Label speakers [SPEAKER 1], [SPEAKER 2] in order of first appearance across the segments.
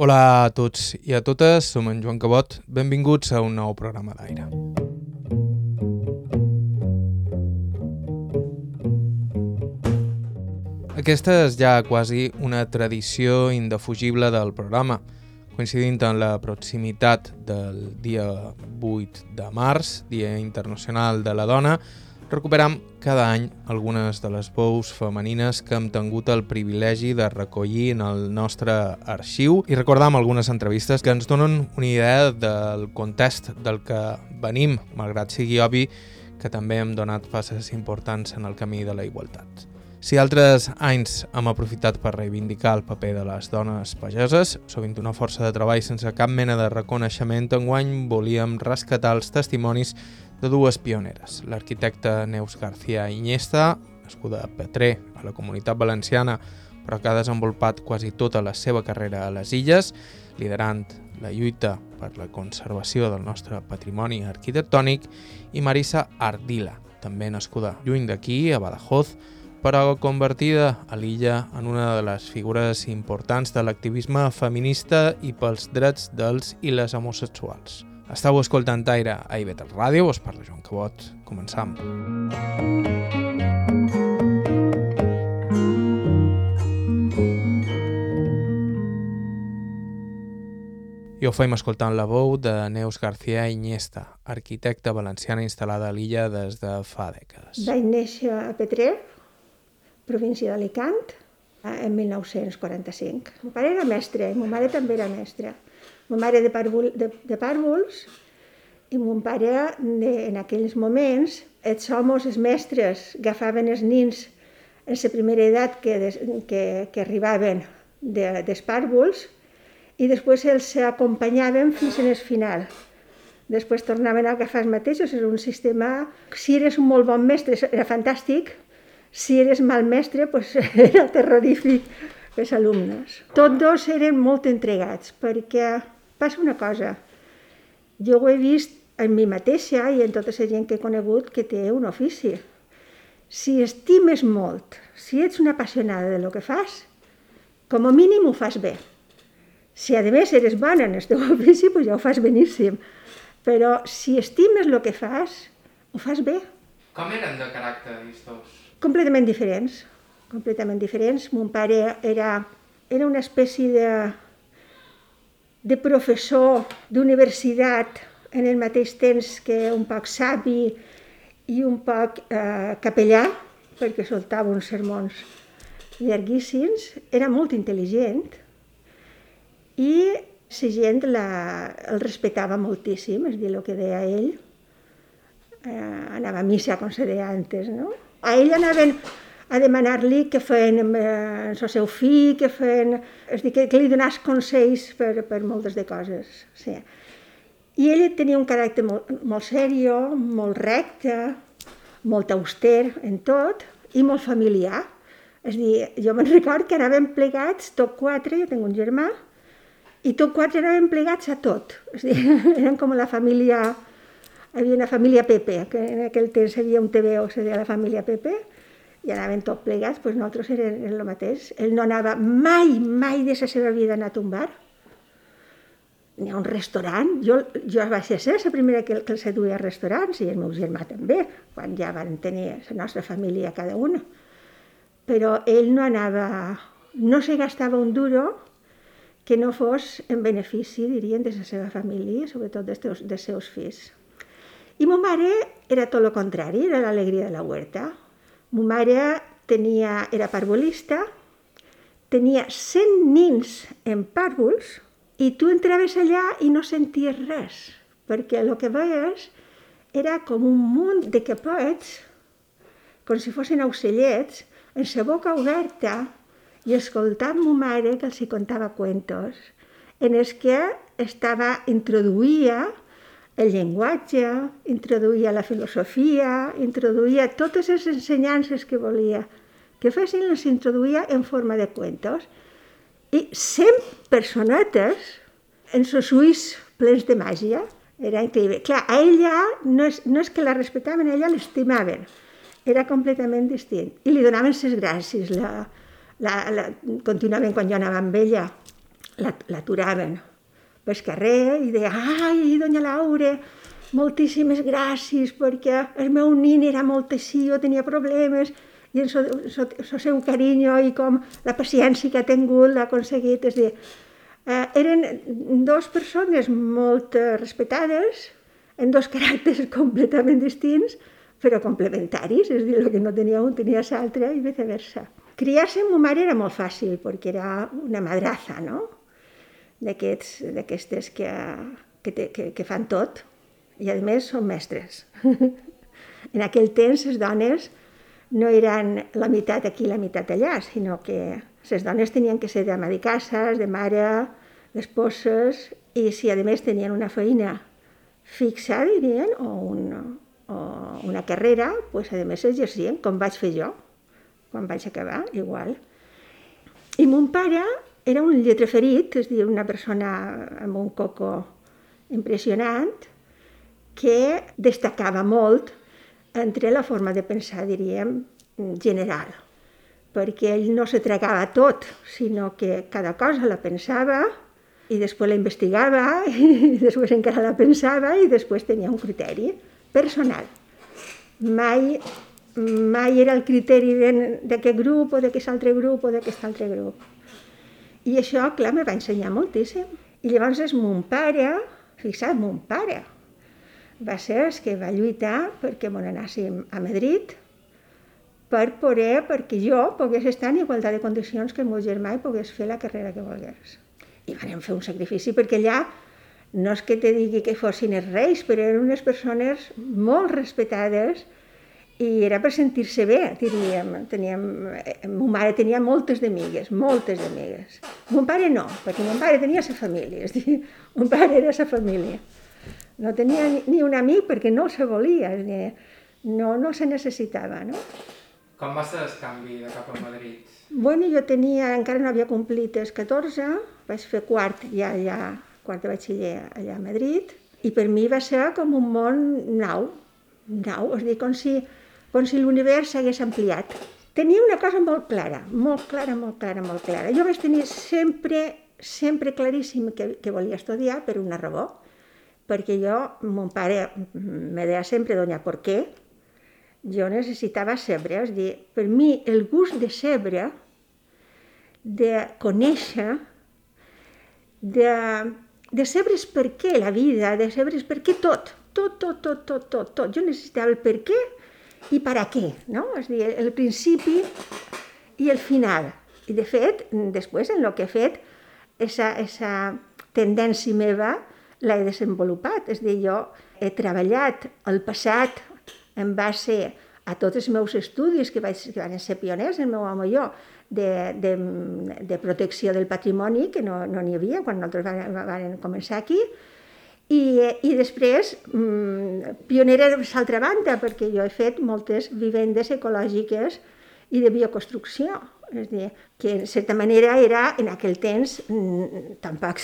[SPEAKER 1] Hola a tots i a totes, som en Joan Cabot. Benvinguts a un nou programa d'aire. Aquesta és ja quasi una tradició indefugible del programa. Coincidint en la proximitat del dia 8 de març, Dia Internacional de la Dona, recuperam cada any algunes de les veus femenines que hem tingut el privilegi de recollir en el nostre arxiu i recordam algunes entrevistes que ens donen una idea del context del que venim, malgrat sigui obvi que també hem donat passes importants en el camí de la igualtat. Si altres anys hem aprofitat per reivindicar el paper de les dones pageses, sovint una força de treball sense cap mena de reconeixement, enguany volíem rescatar els testimonis de dues pioneres, l'arquitecta Neus García Iniesta, nascuda a Petré, a la comunitat valenciana, però que ha desenvolupat quasi tota la seva carrera a les illes, liderant la lluita per la conservació del nostre patrimoni arquitectònic, i Marisa Ardila, també nascuda lluny d'aquí, a Badajoz, però convertida a l'illa en una de les figures importants de l'activisme feminista i pels drets dels i les homosexuals. Estau escoltant Aire a Ivetel Ràdio, us parla Joan Cabot. Començam. I ho fem escoltant la veu de Neus García Iniesta, arquitecta valenciana instal·lada a l'illa des de fa dècades.
[SPEAKER 2] Vaig néixer a Petrer, província d'Alicant, en 1945. Mon pare era mestre, i mon mare també era mestra. Ma mare de, pàrvol, de, de pàrvols i mon pare, de, en aquells moments, els homes, els mestres, agafaven els nins en la primera edat que, des, que, que arribaven de, dels pàrvols i després els acompanyaven fins en el final. Després tornaven a agafar els mateixos, és un sistema... Si eres un molt bon mestre era fantàstic, si eres mal mestre pues, era terrorífic els alumnes. Tots dos eren molt entregats perquè Passa una cosa, jo ho he vist en mi mateixa i en tota la gent que he conegut que té un ofici. Si estimes molt, si ets una apassionada de lo que fas, com a mínim ho fas bé. Si a més eres bona en el teu ofici, pues ja ho fas beníssim. Però si estimes el que fas, ho fas bé.
[SPEAKER 1] Com eren de caràcter aquests dos?
[SPEAKER 2] Completament diferents, completament diferents. Mon pare era, era una espècie de de professor d'universitat en el mateix temps que un poc savi i un poc eh, capellà, perquè soltava uns sermons llarguíssims, era molt intel·ligent i la gent la, el respectava moltíssim, és dir, el que deia ell, eh, anava a missa, com se deia antes, no? A ell anaven a demanar-li que feien amb eh, el seu fill, que feien... És dir, que, que li donàs consells per, per moltes de coses. Sí. I ell tenia un caràcter molt, molt serio, molt recte, molt auster en tot i molt familiar. És dir, jo me'n record que anàvem plegats, tot quatre, jo tinc un germà, i tot quatre anàvem plegats a tot. És dir, eren com la família... Hi havia una família Pepe, que en aquell temps hi havia un TVO, se deia la família Pepe, i anaven tot plegats, doncs nosaltres eren el mateix. Ell no anava mai, mai de la seva vida a anar a un bar, ni a un restaurant. Jo, jo vaig ser la primera que, que els duia a restaurants, i el meu germà també, quan ja van tenir la nostra família cada una. Però ell no anava, no se gastava un duro que no fos en benefici, dirien, de la seva família, sobretot dels, dels seus fills. I ma mare era tot el contrari, era l'alegria de la huerta Mo mare tenia, era parvulista, tenia 100 nins en pàrvuls i tu entraves allà i no senties res, perquè el que veies era com un munt de capets, com si fossin ocellets, en sa boca oberta i escoltant mo mare que els hi contava cuentos, en els que estava, introduïa el llenguatge, introduïa la filosofia, introduïa totes les ensenyances que volia que fessin, les introduïa en forma de cuentos. I 100 personetes en sos ulls plens de màgia. Era increïble. Clar, a ella no és, no és que la respectaven, a ella l'estimaven. Era completament distint. I li donaven ses gràcies. La, la, la, continuaven quan jo anava amb ella l'aturaven pel carrer i deia, ai, doña Laura, moltíssimes gràcies perquè el meu nin era molt així, jo tenia problemes, i el seu carinyo i com la paciència que ha tingut l'ha aconseguit. És dir, eh, eren dues persones molt eh, respectades, en dos caràcters completament distints, però complementaris, és a dir, el que no tenia un tenia l'altre i viceversa. Criar-se amb ma mare era molt fàcil, perquè era una madraza, no? D'aquestes que, que, te, que, que fan tot, i a més són mestres. en aquell temps les dones no eren la meitat aquí la meitat allà, sinó que les dones tenien que ser d'ama de casa, de mare, d'esposes, i si a més tenien una feina fixa, dirien, o, un, o una carrera, pues, a més exercien, com vaig fer jo, quan vaig acabar, igual. I mon pare era un lletreferit, és dir, una persona amb un coco impressionant, que destacava molt entre la forma de pensar, diríem, general, perquè ell no se tragava tot, sinó que cada cosa la pensava i després la investigava i després encara la pensava i després tenia un criteri personal. Mai, mai era el criteri d'aquest grup o d'aquest altre grup o d'aquest altre grup. I això, clar, me va ensenyar moltíssim. I llavors és mon pare, fixa't, mon pare, va ser el que va lluitar perquè me n'anàssim a Madrid per poder, perquè jo pogués estar en igualtat de condicions que el meu germà i pogués fer la carrera que volgués i vam fer un sacrifici perquè allà no és que te digui que fossin els reis, però eren unes persones molt respectades i era per sentir-se bé, diríem. Teníem, eh, mon mare tenia moltes d'amigues, moltes d'amigues. Mon pare no, perquè mon pare tenia sa família, és dir, mon pare era sa família. No tenia ni, ni un amic perquè no se volia, dir, no, no se necessitava, no?
[SPEAKER 1] Com va ser el canvi de cap a Madrid?
[SPEAKER 2] Bueno, jo tenia, encara no havia complit els 14, vaig fer quart ja allà, quart de batxiller allà a Madrid, i per mi va ser com un món nou, nou, és dir, com si, com si l'univers s'hagués ampliat. Tenia una cosa molt clara, molt clara, molt clara, molt clara. Jo vaig tenir sempre, sempre claríssim que, que volia estudiar per una raó, perquè jo, mon pare me deia sempre, doña, ¿por qué? jo necessitava sebre, és dir, per mi el gust de sebre, de conèixer, de, de sabre's per què la vida, de sabre's per què tot, tot, tot, tot, tot, tot, tot. Jo necessitava el per què i per a què, no? És dir, el principi i el final. I de fet, després en el que he fet, esa, esa tendència meva l'he desenvolupat. És dir, jo he treballat el passat en base a tots els meus estudis, que, vaig, que van ser pioners, el meu home i jo, de, de, de protecció del patrimoni, que no n'hi no havia quan nosaltres vam, començar aquí, i, i després, mmm, pionera de l'altra banda, perquè jo he fet moltes vivendes ecològiques i de bioconstrucció. És dir, que en certa manera era, en aquell temps, mmm, tampoc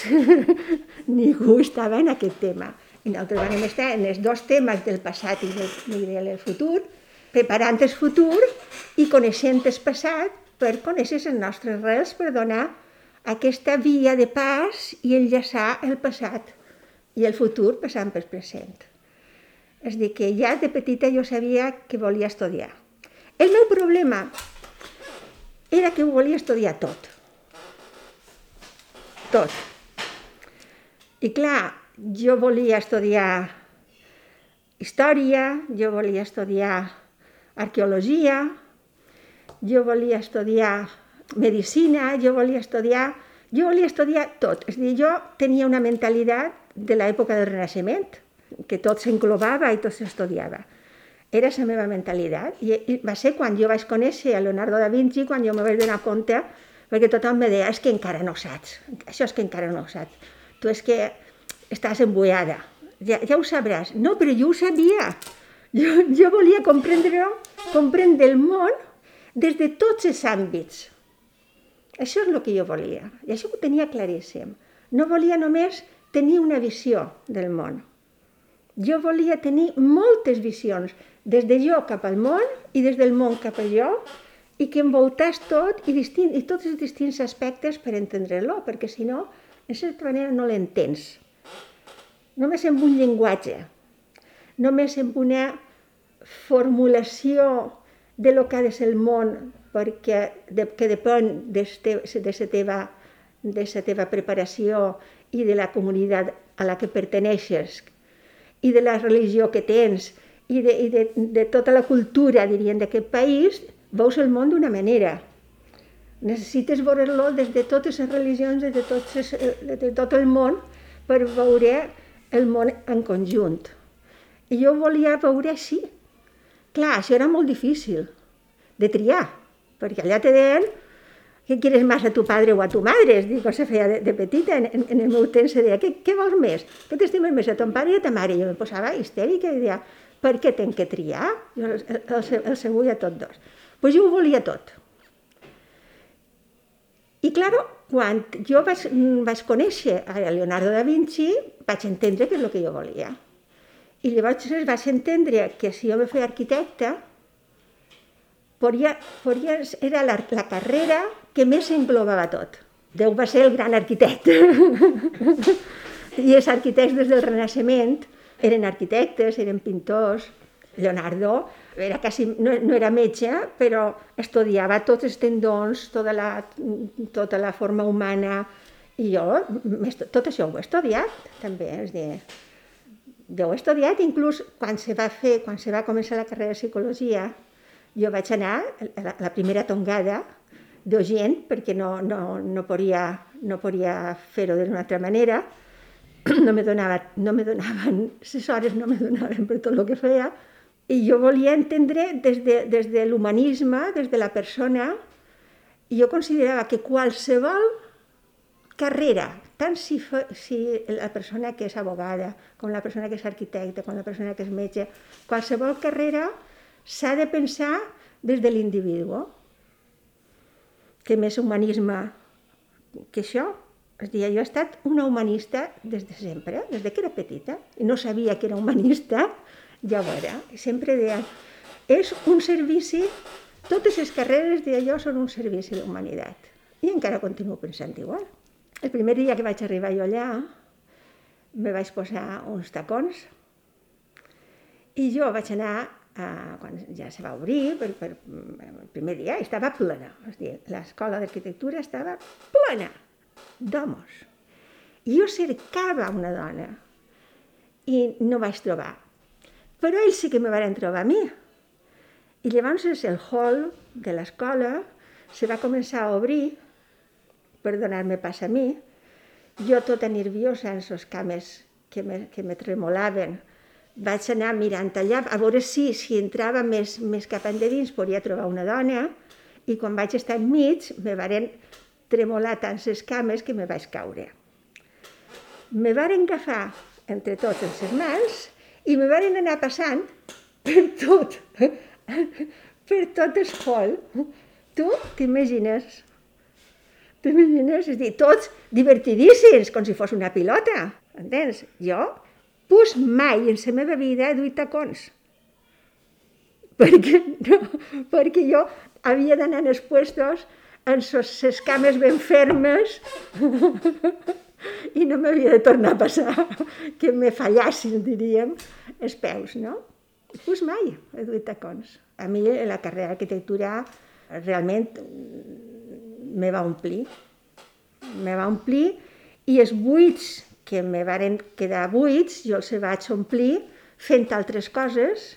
[SPEAKER 2] ningú estava en aquest tema. I nosaltres vam estar en els dos temes del passat i del, i del futur, preparant el futur i coneixent el passat per conèixer les nostres rels, per donar aquesta via de pas i enllaçar el passat i el futur passant pel present. És dir, que ja de petita jo sabia que volia estudiar. El meu problema era que ho volia estudiar tot. Tot. I clar, jo volia estudiar història, jo volia estudiar arqueologia, jo volia estudiar medicina, jo volia estudiar, jo volia estudiar tot. És dir, jo tenia una mentalitat de l'època del Renaixement, que tot s'englobava i tot s'estudiava. Era la meva mentalitat. I va ser quan jo vaig conèixer a Leonardo da Vinci, quan jo me vaig donar compte, perquè tothom me deia, és que encara no saps, això és que encara no saps. Tu és que estàs embullada, ja, ja ho sabràs. No, però jo ho sabia. Jo, jo volia comprendre, comprendre el món des de tots els àmbits. Això és el que jo volia, i això ho tenia claríssim. No volia només tenir una visió del món. Jo volia tenir moltes visions, des de jo cap al món i des del món cap a jo, i que envoltàs tot i, distint, i tots els distints aspectes per entendre-lo, perquè si no en certa manera no l'entens. Només amb un llenguatge, només amb una formulació de lo que ha de ser el món, perquè de, que depèn de, la teva, de la teva preparació i de la comunitat a la que perteneixes i de la religió que tens i de, i de, de tota la cultura, diríem, d'aquest país, veus el món d'una manera. Necessites veure-lo des de totes les religions, des de, tots des de tot el món, per veure el món en conjunt. I jo volia veure així. Clar, això era molt difícil de triar, perquè allà te deien què quieres més a tu padre o a tu madre? Es diu, se feia de, de petita, en, en, el meu temps se deia, què, què vols més? Què t'estimes més, a ton pare i a ta mare? I jo em posava histèrica i deia, per què tenc que triar? Jo el, el, el, el seu a tots dos. Doncs pues jo ho volia tot. I, claro, quan jo vaig, vaig conèixer a Leonardo da Vinci, vaig entendre què és el que jo volia. I llavors vaig entendre que si jo me feia arquitecta, podria, podria, era la, la carrera que més englobava tot. Déu va ser el gran arquitecte. I els arquitectes des del Renaixement eren arquitectes, eren pintors. Leonardo era quasi, no, no era metge, però estudiava tots els tendons, tota la, tota la forma humana, i jo tot això ho he estudiat, també, és dir, jo ho he estudiat, inclús quan se va fer, quan se va començar la carrera de psicologia, jo vaig anar la, la primera tongada de gent, perquè no, no, no podia, no podia fer-ho d'una altra manera, no me, donava, no me donaven, les hores no me donaven per tot el que feia, i jo volia entendre des de, des de l'humanisme, des de la persona, i jo considerava que qualsevol carrera, tant si, si la persona que és abogada, com la persona que és arquitecte, com la persona que és metge, qualsevol carrera s'ha de pensar des de l'individu. Que més humanisme que això? És dir, jo he estat una humanista des de sempre, des de que era petita, i no sabia que era humanista, ja ho era. Sempre deia, és un servici, totes les carreres d'allò són un servici a humanitat. I encara continuo pensant igual. El primer dia que vaig arribar jo allà, me vaig posar uns tacons i jo vaig anar eh, quan ja se va obrir, per, per, el primer dia estava plena. És dir, l'escola d'arquitectura estava plena d'homes. I jo cercava una dona i no vaig trobar. Però ells sí que me van trobar a mi. I llavors el hall de l'escola se va començar a obrir per donar-me pas a mi. Jo tota nerviosa en les cames que me, que me tremolaven, vaig anar mirant allà a veure si, si entrava més, més cap endins podia trobar una dona i quan vaig estar enmig me varen tremolar tant les cames que me vaig caure. Me varen agafar entre tots els les mans i me varen anar passant per tot, per tot el hall. Tu t'imagines? T'imagines? És dir, tots divertidíssims, com si fos una pilota. Entens? Jo Pues mai en la meva vida he duit tacons. Perquè, no, perquè jo havia d'anar en els puestos amb les cames ben fermes i no m'havia de tornar a passar que me fallassin, diríem, els peus, no? Pues mai he duit tacons. A mi la carrera d'arquitectura realment me va omplir. Me va omplir i els buits que me varen quedar buits, jo els vaig omplir fent altres coses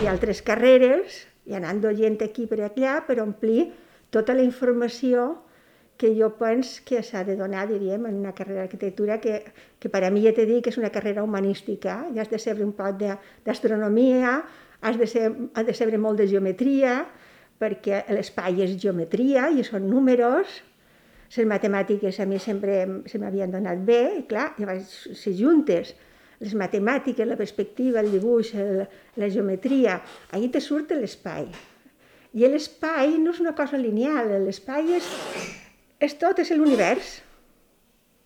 [SPEAKER 2] i altres carreres i anant gent aquí per allà per omplir tota la informació que jo penso que s'ha de donar, diríem, en una carrera d'arquitectura que, que per a mi ja t'he dit que és una carrera humanística, ja has de saber un poc d'astronomia, has de, ser, has de saber molt de geometria, perquè l'espai és geometria i són números, les matemàtiques a mi sempre se m'havien donat bé, i clar, vaig ser juntes. Les matemàtiques, la perspectiva, el dibuix, el, la geometria, ahir te surt l'espai. I l'espai no és una cosa lineal, l'espai és, és tot, és l'univers.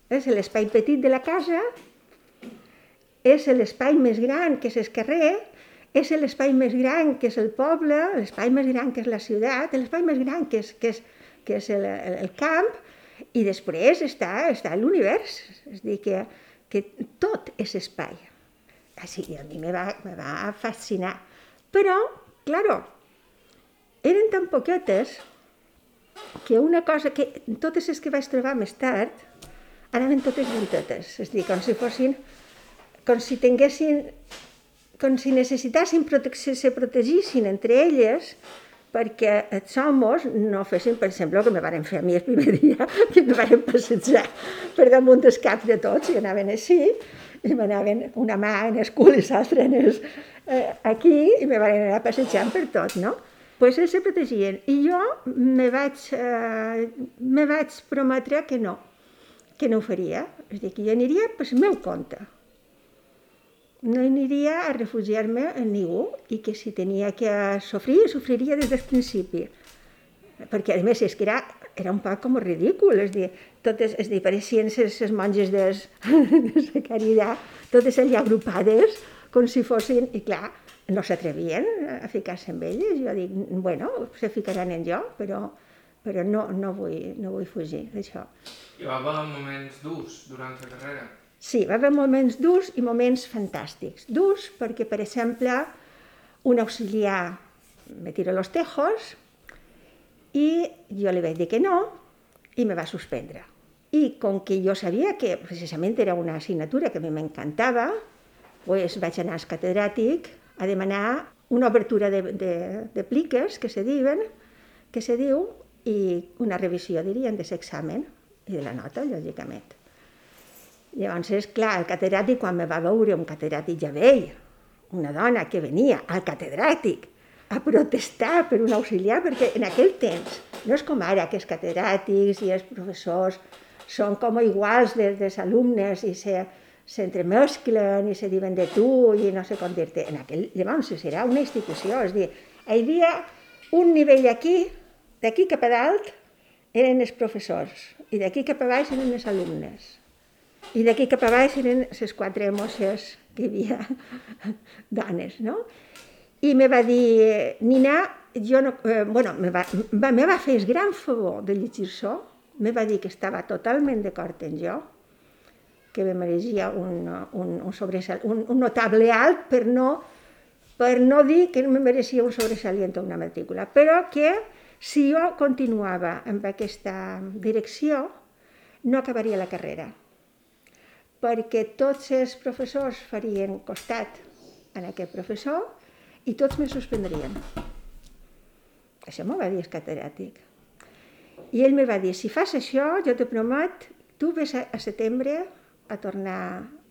[SPEAKER 2] És l'espai petit de la casa, és l'espai més gran que és el carrer, és l'espai més gran que és el poble, l'espai més gran que és la ciutat, l'espai més gran que és, que és, que és el, el, el camp, I després està, està l'univers, és dir, que, que tot és espai. Així, a mi me va, me va fascinar. Però, claro, eren tan poquetes que una cosa que totes les que vaig trobar més tard anaven totes juntetes, és dir, com si fossin, com si tinguessin, com si necessitassin protecció, se protegissin entre elles perquè els homes no fessin, per exemple, el que me varen fer a mi el primer dia, que me varen passejar per damunt dels caps de tots, i anaven així, i m'anaven una mà en el cul i l'altra en el, eh, aquí, i me van anar passejant per tot, no? pues ells se protegien. I jo me vaig, eh, me vaig prometre que no, que no ho faria. És dir, que jo aniria per meu compte. No aniria a refugiar-me en ningú i que si tenia que sofrir, sofriria des del principi. Perquè, a més, és que era, era un poc com ridícul, és dir, totes, és dir, pareixien les, les monges de, la caritat, totes allà agrupades, com si fossin, i clar, no s'atrevien a ficar-se amb elles. Jo dic, bueno, se ficaran en jo, però, però no, no, vull, no vull fugir d'això.
[SPEAKER 1] Hi va haver moments durs durant la carrera?
[SPEAKER 2] Sí, va haver moments durs i moments fantàstics. Durs perquè, per exemple, un auxiliar me tira los tejos i jo li vaig dir que no i me va suspendre. I com que jo sabia que precisament era una assignatura que a mi m'encantava, pues vaig anar al catedràtic a demanar una obertura de, de, de pliques, que se diuen, que se diu, i una revisió, dirien, de l'examen i de la nota, lògicament. Llavors, és clar, el catedràtic, quan me va veure un catedràtic ja vell, una dona que venia al catedràtic a protestar per un auxiliar, perquè en aquell temps, no és com ara, que els catedràtics i els professors són com iguals dels, dels alumnes i se, s'entremesclen i se diuen de tu i no sé com dir-te. En aquell, llavors serà una institució, és dir, hi havia un nivell aquí, d'aquí cap a dalt eren els professors i d'aquí cap a baix eren els alumnes i d'aquí cap a baix eren les quatre mosses que hi havia dones, no? I me va dir, Nina, jo no, eh, bueno, me va, va, me va fer el gran favor de llegir-s'ho, me va dir que estava totalment d'acord en jo, que me mereixia un, un, un, sobresal, un, un notable alt per no, per no dir que me mereixia un sobresalient o una matrícula, però que si jo continuava amb aquesta direcció no acabaria la carrera, perquè tots els professors farien costat en aquest professor i tots me suspendrien. Això m'ho va dir el catedràtic. I ell me va dir, si fas això, jo te promet, tu ves a, a setembre a tornar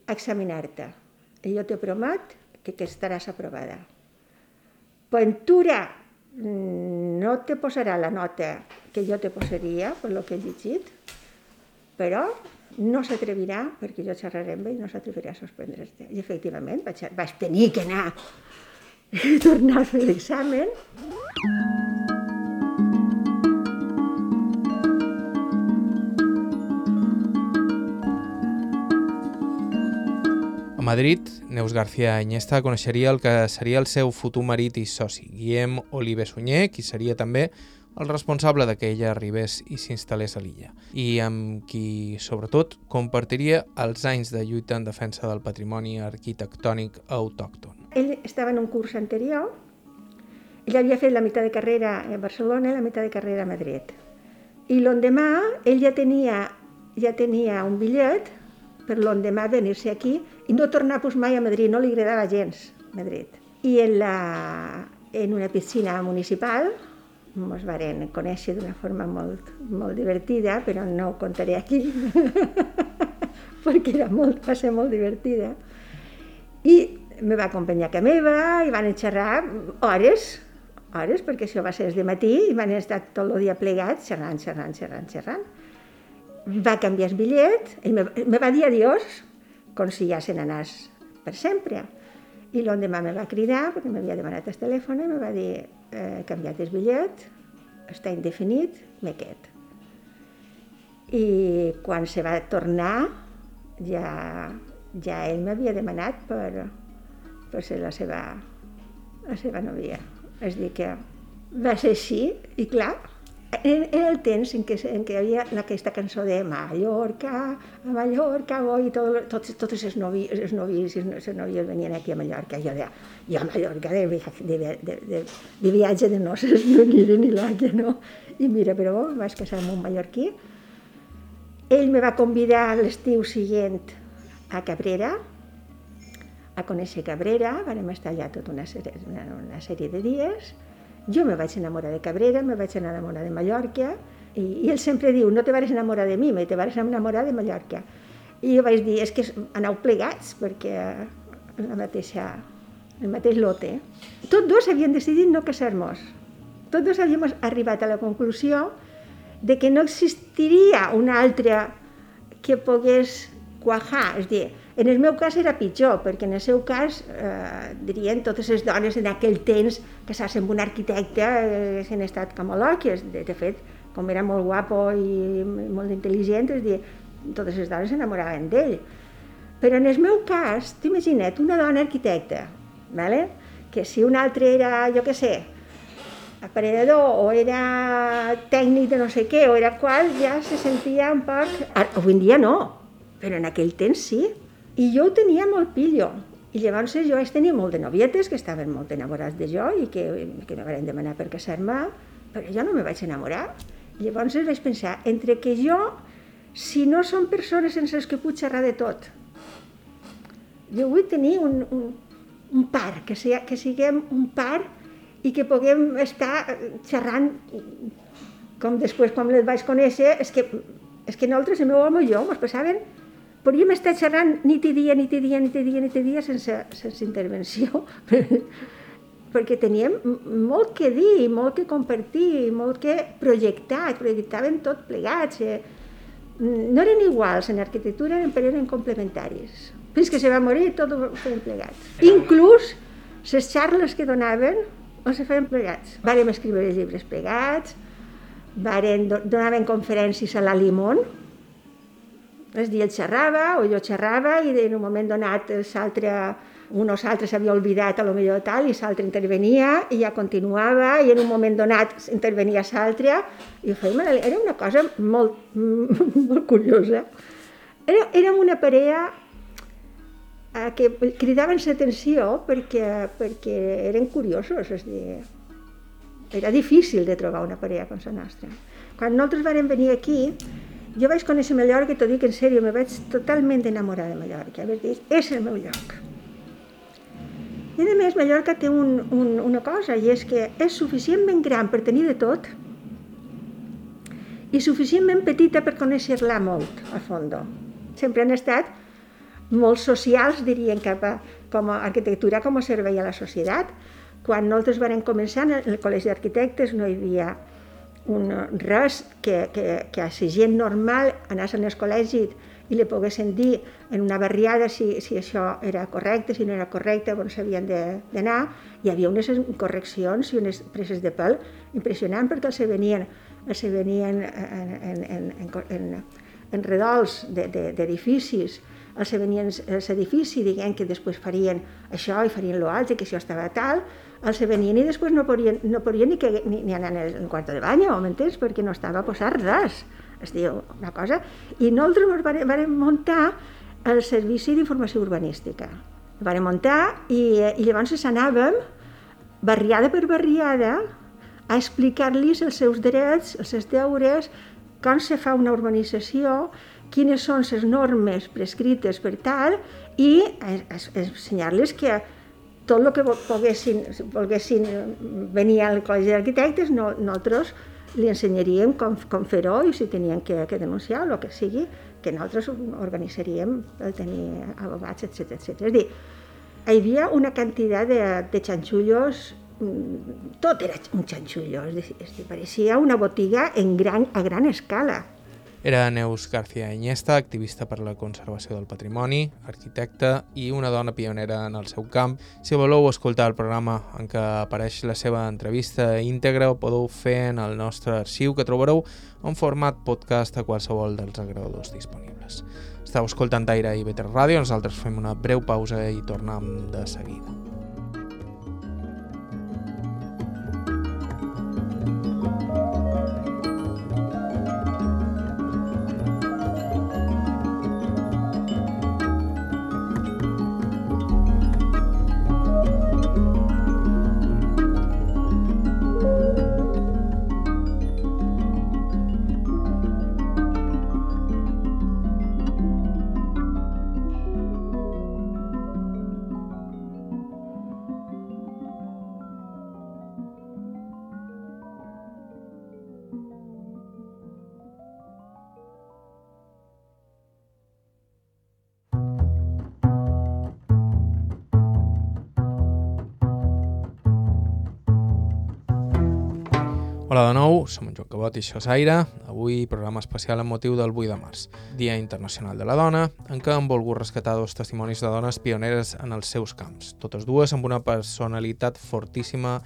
[SPEAKER 2] a examinar-te. I jo te promet que, que estaràs aprovada. Ventura mm, no te posarà la nota que jo te posaria per lo que he llegit, però no s'atrevirà, perquè jo xerraré amb ell, no s'atrevirà a suspendre's-te. I efectivament vaig, vaig tenir que anar i tornar a fer l'examen.
[SPEAKER 1] Madrid, Neus García Iniesta coneixeria el que seria el seu futur marit i soci, Guillem Oliver Sunyer, qui seria també el responsable de que ella arribés i s'instal·lés a l'illa, i amb qui, sobretot, compartiria els anys de lluita en defensa del patrimoni arquitectònic autòcton.
[SPEAKER 2] Ell estava en un curs anterior, ell havia fet la meitat de carrera a Barcelona i la meitat de carrera a Madrid. I l'endemà ell ja tenia, ja tenia un bitllet per l'endemà venir-se aquí i no tornar pues, mai a Madrid, no li agradava gens Madrid. I en, la, en una piscina municipal ens varen conèixer d'una forma molt, molt divertida, però no ho contaré aquí, perquè era molt, va ser molt divertida. I me va acompanyar a meva i van xerrar hores, hores, perquè això va ser de matí i van estar tot el dia plegats xerrant, xerrant, xerrant, xerrant va canviar el bitllet, ell me, me va dir adiós, com si ja se n'anés per sempre. I l'endemà me va cridar, perquè m'havia demanat el telèfon, i me va dir, eh, canviat el bitllet, està indefinit, me qued. I quan se va tornar, ja, ja ell m'havia demanat per, per ser la seva, la seva novia. És dir que va ser així, i clar, era el temps en què, en què hi havia aquesta cançó de Mallorca, a Mallorca, voy, i tot, tots, tots els novis, els novis i les novies venien aquí a Mallorca. Jo deia, jo a Mallorca de, de, de, de, de viatge de noces no aniré ni l'àquia, no? I mira, però bon, vaig casar amb un mallorquí. Ell me va convidar l'estiu següent a Cabrera, a conèixer Cabrera, vam estar allà tota una, sèrie, una, una sèrie de dies, jo me vaig enamorar de Cabrera, me vaig enamorar de Mallorca, i, i ell sempre diu, no te vas enamorar de mi, me te vas enamorar de Mallorca. I jo vaig dir, és que aneu plegats, perquè la mateixa, el mateix lote. Tots dos havien decidit no casar-nos. Tots dos havíem arribat a la conclusió de que no existiria una altra que pogués quajar, és dir, en el meu cas era pitjor, perquè en el seu cas, eh, dirien, totes les dones en aquell temps casar-se amb un arquitecte eh, han estat com lòquies. De, de fet, com era molt guapo i molt intel·ligent, és dir, totes les dones s'enamoraven d'ell. Però en el meu cas, t'imagina't, una dona arquitecta, vale? que si un altre era, jo què sé, aparellador o era tècnic de no sé què, o era qual, ja se sentia un poc... Avui en dia no, però en aquell temps sí. I jo ho tenia molt pillo. I llavors jo vaig tenir molt de novietes que estaven molt enamorats de jo i que, que me van demanar per casar-me, però jo no me vaig enamorar. I llavors vaig pensar, entre que jo, si no són persones sense les que puc xerrar de tot, jo vull tenir un, un, un par, que, sigui, que siguem un par i que puguem estar xerrant com després quan les vaig conèixer, és que, és que nosaltres, el meu home i jo, ens passaven podríem estar xerrant nit i dia, nit i dia, nit i dia, nit i dia, sense, sense intervenció, perquè teníem molt que dir, molt que compartir, molt que projectar, projectaven tot plegats. Eh? No eren iguals, en arquitectura eren, però eren complementaris. Fins que se va morir, tot ho feien plegats. Inclús les xarles que donaven els feien plegats. Vàrem escriure llibres plegats, varen, donaven conferències a la Limón, és dir, ell xerrava o jo xerrava i en un moment donat l'altre, un o l'altre s'havia oblidat a lo millor tal i l'altre intervenia i ja continuava i en un moment donat intervenia l'altre i fèiem, era una cosa molt, molt curiosa. Era, érem una parella eh, que cridaven l'atenció perquè, perquè eren curiosos, és dir, era difícil de trobar una parella com la nostra. Quan nosaltres vam venir aquí, jo vaig conèixer Mallorca i t'ho dic en sèrio, me vaig totalment enamorar de Mallorca. Vaig dir, és el meu lloc. I a més, Mallorca té un, un, una cosa, i és que és suficientment gran per tenir de tot i suficientment petita per conèixer-la molt a fondo. Sempre han estat molt socials, dirien, cap a, com a arquitectura com a servei a la societat. Quan nosaltres vam començar, en el Col·legi d'Arquitectes no hi havia un, res que, que, que a la gent normal anés al col·legi i li poguessin dir en una barriada si, si això era correcte, si no era correcte, on s'havien d'anar. Hi havia unes correccions i unes preses de pèl impressionants perquè els venien, els venien en, en, en, en, en redols d'edificis, de, de, els venien els edificis diguem que després farien això i farien l'altre, que això estava tal, els venien i després no podien, no podien ni, que, ni, ni anar al quarto de bany, m'entens? Perquè no estava posat res. Es diu una cosa. I nosaltres vam, vam muntar el Servici d'Informació Urbanística. El vam muntar i, i llavors anàvem, barriada per barriada, a explicar-los els seus drets, els seus deures, com se fa una urbanització, quines són les normes prescrites per tal, i ensenyar-los que tot el que poguessin, volguessin venir al Col·legi d'Arquitectes, no, nosaltres li ensenyaríem com, com fer-ho i si tenien que, que denunciar o el que sigui, que nosaltres organitzaríem el tenir abogats, etc etc. És dir, hi havia una quantitat de, de xanxullos, mm, tot era un xanxullo, és dir, pareixia una botiga en gran, a gran escala.
[SPEAKER 1] Era Neus García Iniesta, activista per la conservació del patrimoni, arquitecta i una dona pionera en el seu camp. Si voleu escoltar el programa en què apareix la seva entrevista íntegra, ho podeu fer en el nostre arxiu que trobareu en format podcast a qualsevol dels agradadors disponibles. Estau escoltant Aire i Better Ràdio, nosaltres fem una breu pausa i tornem de seguida. Nou, som en Joan Cabot i això és Aire. Avui programa especial amb motiu del 8 de març, Dia Internacional de la Dona, en què hem volgut rescatar dos testimonis de dones pioneres en els seus camps, totes dues amb una personalitat fortíssima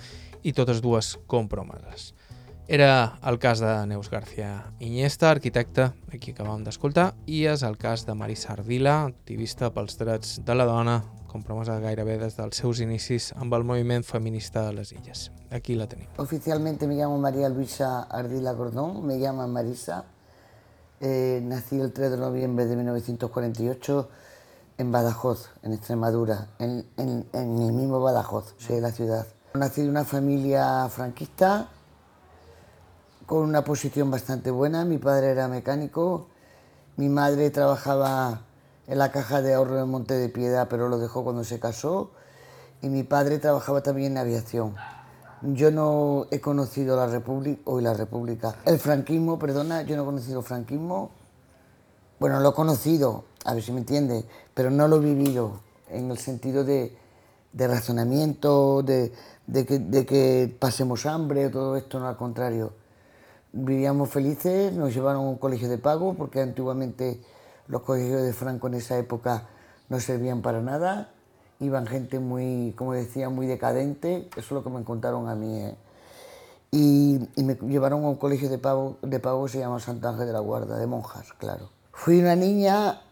[SPEAKER 1] i totes dues compromeses. Era el cas de Neus García Iniesta, arquitecta, aquí acabam d'escoltar, i és el cas de Marisa Ardila, activista pels drets de la dona, compromesa gairebé des dels seus inicis amb el moviment feminista de les illes. Aquí la tenim.
[SPEAKER 3] Oficialmente me llamo María Luisa Ardila Cordón, me llaman Marisa. Eh, nací el 3 de noviembre de 1948 en Badajoz, en Extremadura, en, en, en el mismo Badajoz, soy de la ciudad. Nací de una familia franquista con una posición bastante buena. Mi padre era mecánico, mi madre trabajaba en la caja de ahorro de Monte de Piedad, pero lo dejó cuando se casó. Y mi padre trabajaba también en aviación. Yo no he conocido la República, hoy la República, el franquismo, perdona, yo no he conocido el franquismo. Bueno, lo he conocido, a ver si me entiende, pero no lo he vivido en el sentido de, razonamiento, de, que, de pasemos hambre, todo esto, no al contrario. Vivíamos felices, nos llevaron a un colegio de pago, porque antiguamente los colegios de Franco en esa época no servían para nada, iban gente muy, como decía, muy decadente, eso es lo que me contaron a mí. ¿eh? Y, y, me llevaron a un colegio de pago, de pago se llama Santa Ángel de la Guarda, de monjas, claro. Fui una niña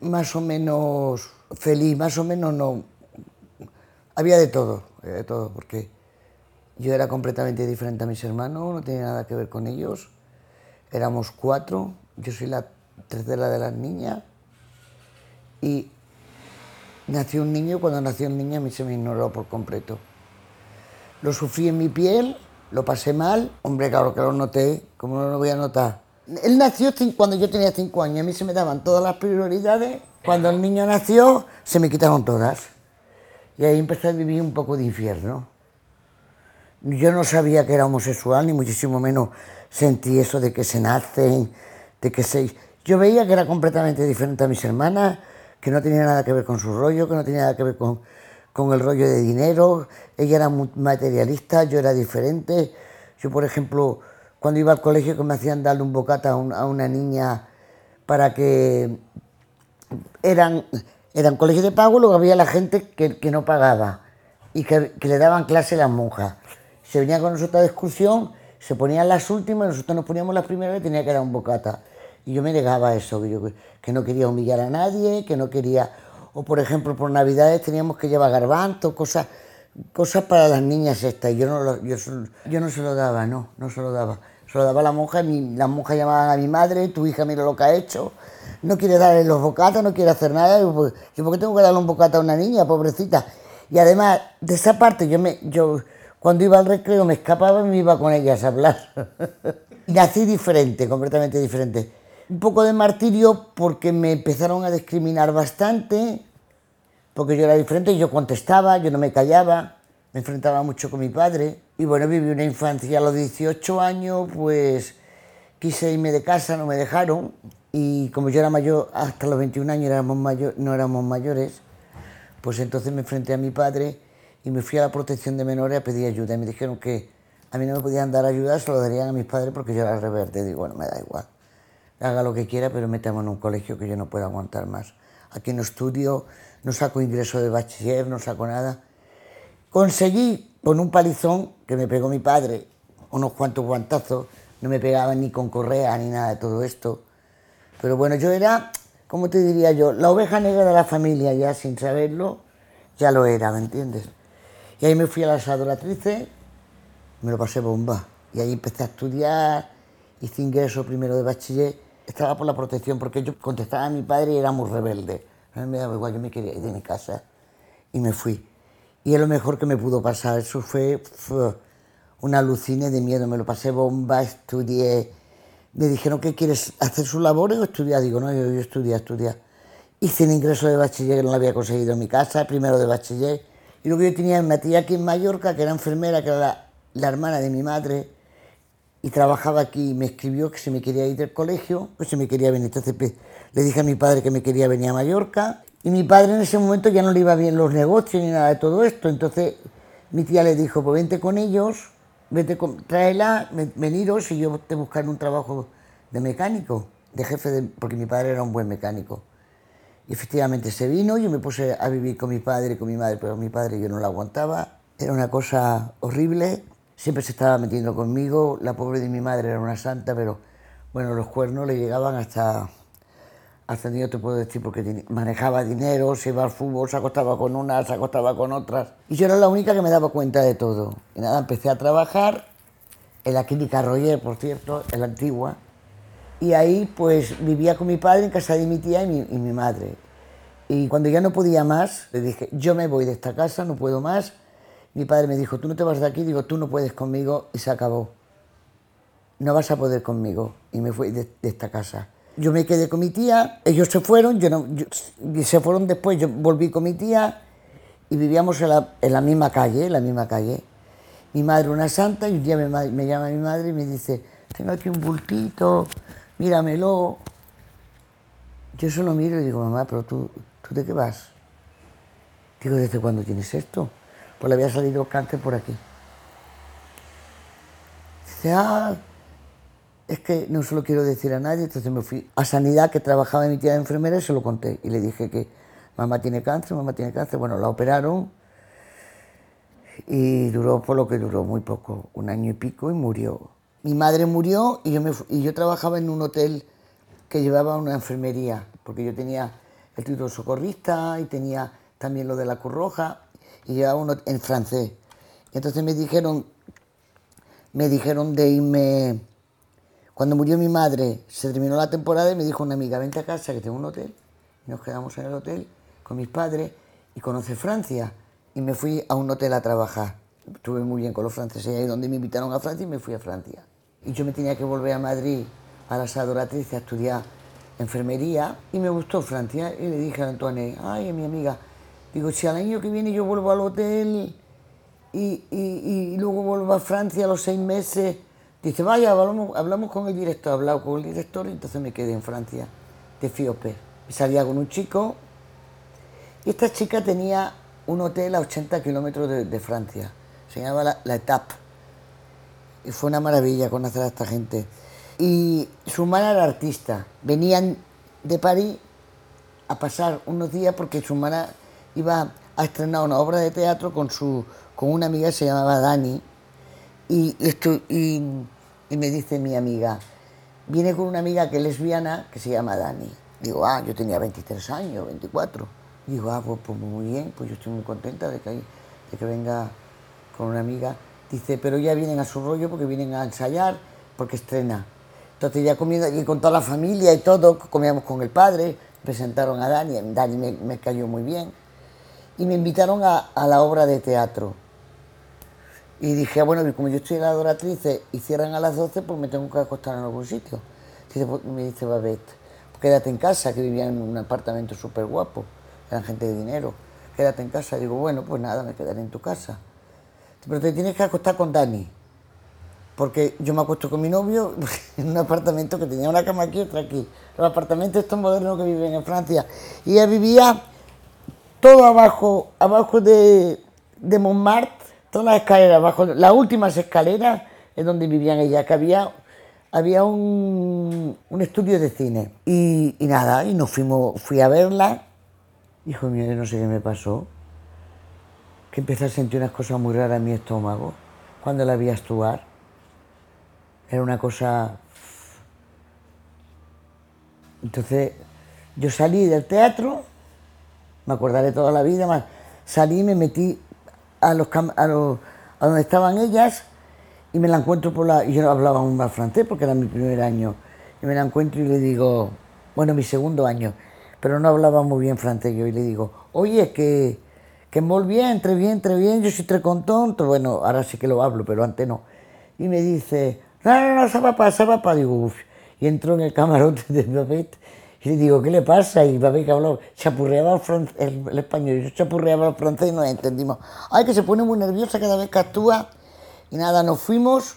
[SPEAKER 3] más o menos feliz, más o menos no. Había de todo, de todo, porque yo era completamente diferente a mis hermanos, no tenía nada que ver con ellos. Éramos cuatro, yo soy la tercera de las niñas. Y nació un niño, cuando nació un niño a mí se me ignoró por completo. Lo sufrí en mi piel, lo pasé mal, hombre, claro que lo noté, como no lo voy a notar. Él nació cuando yo tenía cinco años, a mí se me daban todas las prioridades. Cuando el niño nació, se me quitaron todas. Y ahí empecé a vivir un poco de infierno. Yo no sabía que era homosexual, ni muchísimo menos sentí eso de que se nacen, de que se... Yo veía que era completamente diferente a mis hermanas, que no tenía nada que ver con su rollo, que no tenía nada que ver con, con el rollo de dinero. Ella era materialista, yo era diferente. Yo, por ejemplo, cuando iba al colegio que me hacían darle un bocata a una niña para que eran, eran colegios de pago, luego había la gente que, que no pagaba y que, que, le daban clase las monjas. Se venía con nosotros de excursión, se ponían las últimas, nosotros nos poníamos las primeras y tenía que dar un bocata. Y yo me negaba eso, que, yo, que no quería humillar a nadie, que no quería... O por ejemplo, por Navidades teníamos que llevar garbantos, cosas, cosas para las niñas estas. Yo no, lo, yo, yo no se lo daba, no, no se lo daba. Se lo daba a la monja, y la monja llamaba a mi madre, tu hija mira lo que ha hecho, no quiere darle los bocatas, no quiere hacer nada. Yo, ¿por qué tengo que darle un bocata a una niña, pobrecita? Y además, de esa parte, yo, me, yo cuando iba al recreo me escapaba y me iba con ellas a hablar. y nací diferente, completamente diferente un poco de martirio porque me empezaron a discriminar bastante, porque yo era diferente, yo contestaba, yo no me callaba, me enfrentaba mucho con mi padre. Y bueno, viví una infancia a los 18 años, pues quise irme de casa, no me dejaron. Y como yo era mayor, hasta los 21 años no éramos mayores, pues entonces me enfrenté a mi padre y me fui a la protección de menores a pedir ayuda. Y me dijeron que a mí no me podían dar ayuda, se lo darían a mis padres porque yo era rebelde. Digo, bueno, me da igual haga lo que quiera, pero métame en un colegio que yo no puedo aguantar más. Aquí no estudio, no saco ingreso de bachiller, no saco nada. Conseguí, con un palizón que me pegó mi padre, unos cuantos guantazos, no me pegaban ni con correa ni nada de todo esto. Pero bueno, yo era, ¿cómo te diría yo? La oveja negra de la familia, ya sin saberlo, ya lo era, ¿me entiendes? Y ahí me fui a las adoratrices, me lo pasé bomba. Y ahí empecé a estudiar, hice ingreso primero de bachiller estaba por la protección porque yo contestaba a mi padre y era muy rebelde. Mí me daba igual, yo me quería ir de mi casa y me fui. Y es lo mejor que me pudo pasar. Eso fue, fue una alucine de miedo. Me lo pasé bomba, estudié. Me dijeron, ¿qué quieres? ¿Hacer sus labores o estudiar? Digo, no, yo, yo estudié, estudié. Hice el ingreso de bachiller que no lo había conseguido en mi casa, primero de bachiller. Y luego yo tenía una tía aquí en Mallorca, que era enfermera, que era la, la hermana de mi madre, y trabajaba aquí y me escribió que se me quería ir del colegio, pues se me quería venir. Entonces pues, le dije a mi padre que me quería venir a Mallorca y mi padre en ese momento ya no le iba bien los negocios ni nada de todo esto. Entonces mi tía le dijo, pues vente con ellos vete, tráela, veniros y yo te buscaré un trabajo de mecánico, de jefe, porque mi padre era un buen mecánico. Y efectivamente se vino, yo me puse a vivir con mi padre y con mi madre, pero mi padre yo no la aguantaba. Era una cosa horrible, siempre se estaba metiendo conmigo. La pobre de mi madre era una santa, pero bueno, los cuernos le llegaban hasta, hasta yo te puedo decir, porque manejaba dinero, se iba al fútbol, se acostaba con unas, se acostaba con otras. Y yo era la única que me daba cuenta de todo. Y nada, empecé a trabajar en la clínica Royer, por cierto, en la antigua y ahí pues vivía con mi padre en casa de mi tía y mi, madre. Y cuando ya no podía más, le dije, yo me voy de esta casa, no puedo más. Mi padre me dijo, tú no te vas de aquí, digo, tú no puedes conmigo y se acabó. No vas a poder conmigo. Y me fui de, esta casa. Yo me quedé con mi tía, ellos se fueron, yo no, se fueron después, yo volví con mi tía y vivíamos en la, en la misma calle, en la misma calle. Mi madre una santa y un día me, me llama mi madre y me dice, tengo aquí un bultito, míramelo. Yo solo miro y digo, mamá, pero tú, ¿tú de qué vas? Digo, ¿desde cuándo tienes esto? Pues le había salido cáncer por aquí. Dice, ah, es que no se lo quiero decir a nadie, entonces me fui a Sanidad, que trabajaba en mi tía de enfermera, y se lo conté. Y le dije que mamá tiene cáncer, mamá tiene cáncer. Bueno, la operaron y duró por lo que duró, muy poco, un año y pico, y murió mi madre murió y yo, y yo trabajaba en un hotel que llevaba una enfermería, porque yo tenía el título socorrista y tenía también lo de la Cruz Roja y llevaba uno en francés. entonces me dijeron, me dijeron de irme, cuando murió mi madre, se terminó la temporada y me dijo una amiga, vente a casa que tengo un hotel. Y nos quedamos en el hotel con mis padres y conoce Francia. Y me fui a un hotel a trabajar. Estuve muy bien con los franceses, ahí donde me invitaron a Francia y me fui a Francia y yo me tenía que volver a Madrid a la Sadoratriz a estudiar enfermería y me gustó Francia y le dije a Antoine, ay, mi amiga, digo, si al año que viene yo vuelvo al hotel y, y, luego vuelvo a Francia a los seis meses, dice, vaya, hablamos, con el director, hablado con el director y entonces me quedé en Francia, de Fiope. Salía con un chico y esta chica tenía un hotel a 80 kilómetros de, Francia, se llamaba La, la Etape y fue una maravilla conocer a esta gente. Y su hermana era artista. Venían de París a pasar unos días porque su hermana iba a estrenar una obra de teatro con, su, con una amiga que se llamaba Dani. Y, esto, y, me dice mi amiga, viene con una amiga que es lesbiana que se llama Dani. Digo, ah, yo tenía 23 años, 24. Digo, ah, pues, pues, muy bien, pues yo estoy muy contenta de que, de que venga con una amiga. Dice, pero ya vienen a su rollo porque vienen a ensayar, porque estrena. Entonces ya comiendo allí con toda la familia y todo, comíamos con el padre, presentaron a Dani, Dani me, cayó muy bien, y me invitaron a, la obra de teatro. Y dije, ah, bueno, como yo estoy la adoratriz y cierran a las 12, pues me tengo que acostar en algún sitio. Pues, me dice Babette, pues quédate en casa, que vivía en un apartamento súper guapo, eran gente de dinero. Quédate en casa. Digo, bueno, pues nada, me quedaré en tu casa pero te tienes que acostar con Dani. Porque yo me acuesto con mi novio en un apartamento que tenía una cama aquí y otra aquí. Los apartamentos estos modernos que viven en Francia. Y ella vivía todo abajo, abajo de, de Montmartre, todas las escaleras, abajo, las últimas escaleras es donde vivían ella, que había, había un, un estudio de cine. Y, nada, y nos fuimos, fui a verla. Hijo mío, no sé qué me pasó que empecé a sentir unas cosas muy raras en mi estómago cuando la vi actuar. Era una cosa... Entonces yo salí del teatro, me acordaré toda la vida, más salí y me metí a los, a los a donde estaban ellas y me la encuentro por la... Yo no hablaba un mal francés porque era mi primer año. Y me la encuentro y le digo, bueno, mi segundo año, pero no hablaba muy bien francés yo y le digo, oye, que que muy bien, entre bien, entre bien, yo soy tres tonto, bueno, ahora sí que lo hablo, pero antes no. Y me dice, no, no, no, se va para, se va para, digo, uff. Y entró en el camarote de Babette y le digo, ¿qué le pasa? Y Babette que habló, chapurreaba el, el, español, yo chapurreaba el francés y nos entendimos. Ay, que se pone muy nerviosa cada vez que actúa. Y nada, nos fuimos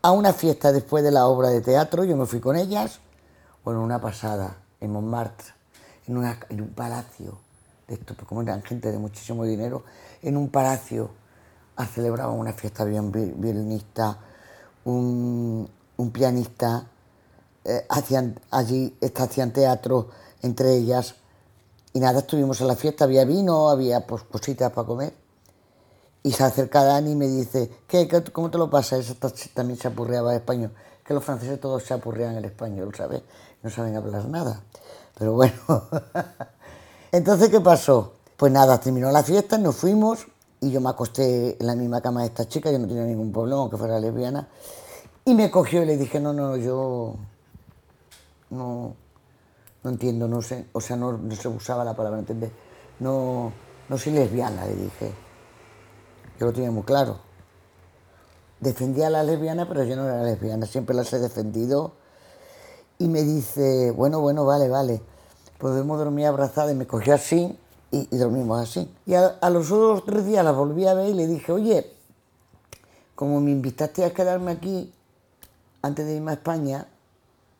[SPEAKER 3] a una fiesta después de la obra de teatro, yo me fui con ellas, bueno, una pasada, en Montmartre, en, un palacio de esto, pues como eran gente de muchísimo dinero, en un palacio celebraban una fiesta, un violinista, un, pianista, eh, hacían, allí hacían teatro entre ellas. Y nada, estuvimos en la fiesta, había vino, había pues, cositas para comer. Y se acerca Dani y me dice, ¿Qué, cómo te lo pasas? Esta también se apurreaba español. Que los franceses todos se apurrean el español, ¿sabes? No saben hablar nada. Pero bueno. Entonces, ¿qué pasó? Pues nada, terminó la fiesta, nos fuimos y yo me acosté en la misma cama de esta chica, yo no tenía ningún problema, aunque fuera lesbiana. Y me cogió y le dije, no, no, yo no, no entiendo, no sé, o sea, no, se usaba la palabra entender. No, no soy lesbiana, le dije. Yo lo tenía muy claro. Defendía a la lesbiana, pero yo no era lesbiana, siempre las he defendido. Y me dice, bueno, bueno, vale, vale, podemos dormir abrazada. Y me cogió así y, dormimos así. Y a, los otros tres días la volví a ver y le dije, oye, como me invitaste a quedarme aquí antes de irme a España,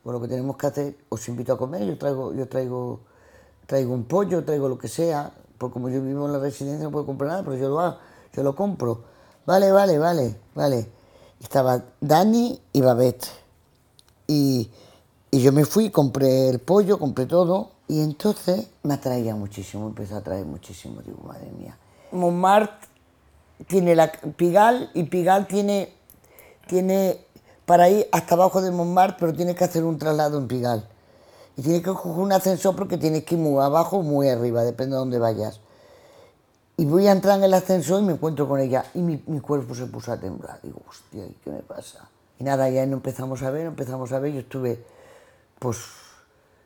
[SPEAKER 3] pues lo que tenemos que hacer, os invito a comer, yo traigo, yo traigo, traigo un pollo, traigo lo que sea, porque como yo vivo en la residencia no puedo comprar nada, pero yo lo hago yo lo compro. Vale, vale, vale, vale. Estaba Dani y Babette. Y, yo me fui, compré el pollo, compré todo. Y entonces me atraía muchísimo, empezó a atraer muchísimo. Digo, madre mía. Montmartre tiene la Pigal y Pigal tiene, tiene para ir hasta abajo de Montmartre, pero tienes que hacer un traslado en Pigal. Y tienes que coger un ascensor porque tienes que ir muy abajo o muy arriba, depende de dónde vayas. Y voy a entrar en el ascensor y me encuentro con ella y mi, cuerpo se puso a temblar. Digo, hostia, ¿qué me pasa? Y nada, ya no empezamos a ver, empezamos a ver. Yo estuve, pues,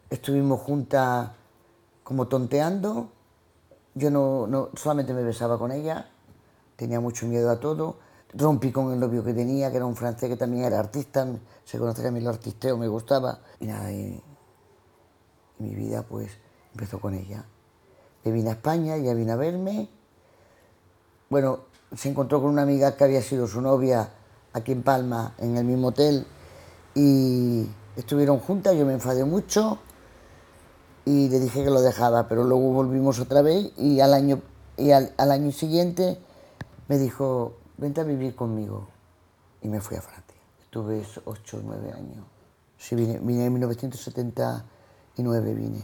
[SPEAKER 3] estuvimos juntas como tonteando. Yo no, no, solamente me besaba con ella, tenía mucho miedo a todo. Rompí con el novio que tenía, que era un francés que también era artista, se conoce que a mí lo artisteo me gustaba. Y nada, y mi vida pues empezó con ella. Le vine a España, ella vino a verme bueno, se encontró con una amiga que había sido su novia aquí en Palma, en el mismo hotel, y estuvieron juntas, yo me enfadé mucho y le dije que lo dejaba, pero luego volvimos otra vez y al año, y al, año siguiente me dijo, vente a vivir conmigo. Y me fui a Francia. Estuve ocho o nueve años. Sí, vine, vine en 1979, vine.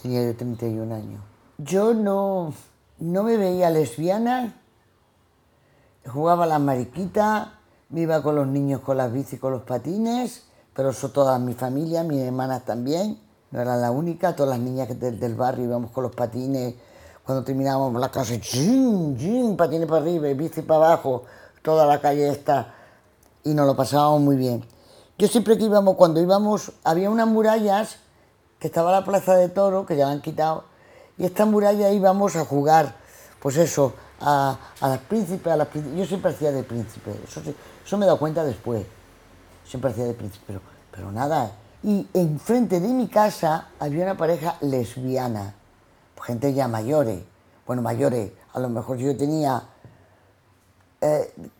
[SPEAKER 3] Tenía yo 31 años. Yo no, no me veía lesbiana, jugaba las mariquitas, me iba con los niños con las bicis, con los patines, pero eso toda mi familia, mis hermanas también, no era la única, todas las niñas del, barrio íbamos con los patines, cuando terminábamos la casa, ¡jim, jim! patines para arriba, bici para abajo, toda la calle esta, y nos lo pasábamos muy bien. Yo siempre que íbamos, cuando íbamos, había unas murallas, que estaba la plaza de toro, que ya la han quitado, y esta muralla íbamos a jugar, pues eso, a, las príncipes, a las Yo siempre hacía de príncipe, eso, eso me he dado cuenta después. Siempre hacía de príncipe, pero, pero nada. Y enfrente de mi casa había una pareja lesbiana, gente ya mayores. Bueno, mayores, a lo mejor yo tenía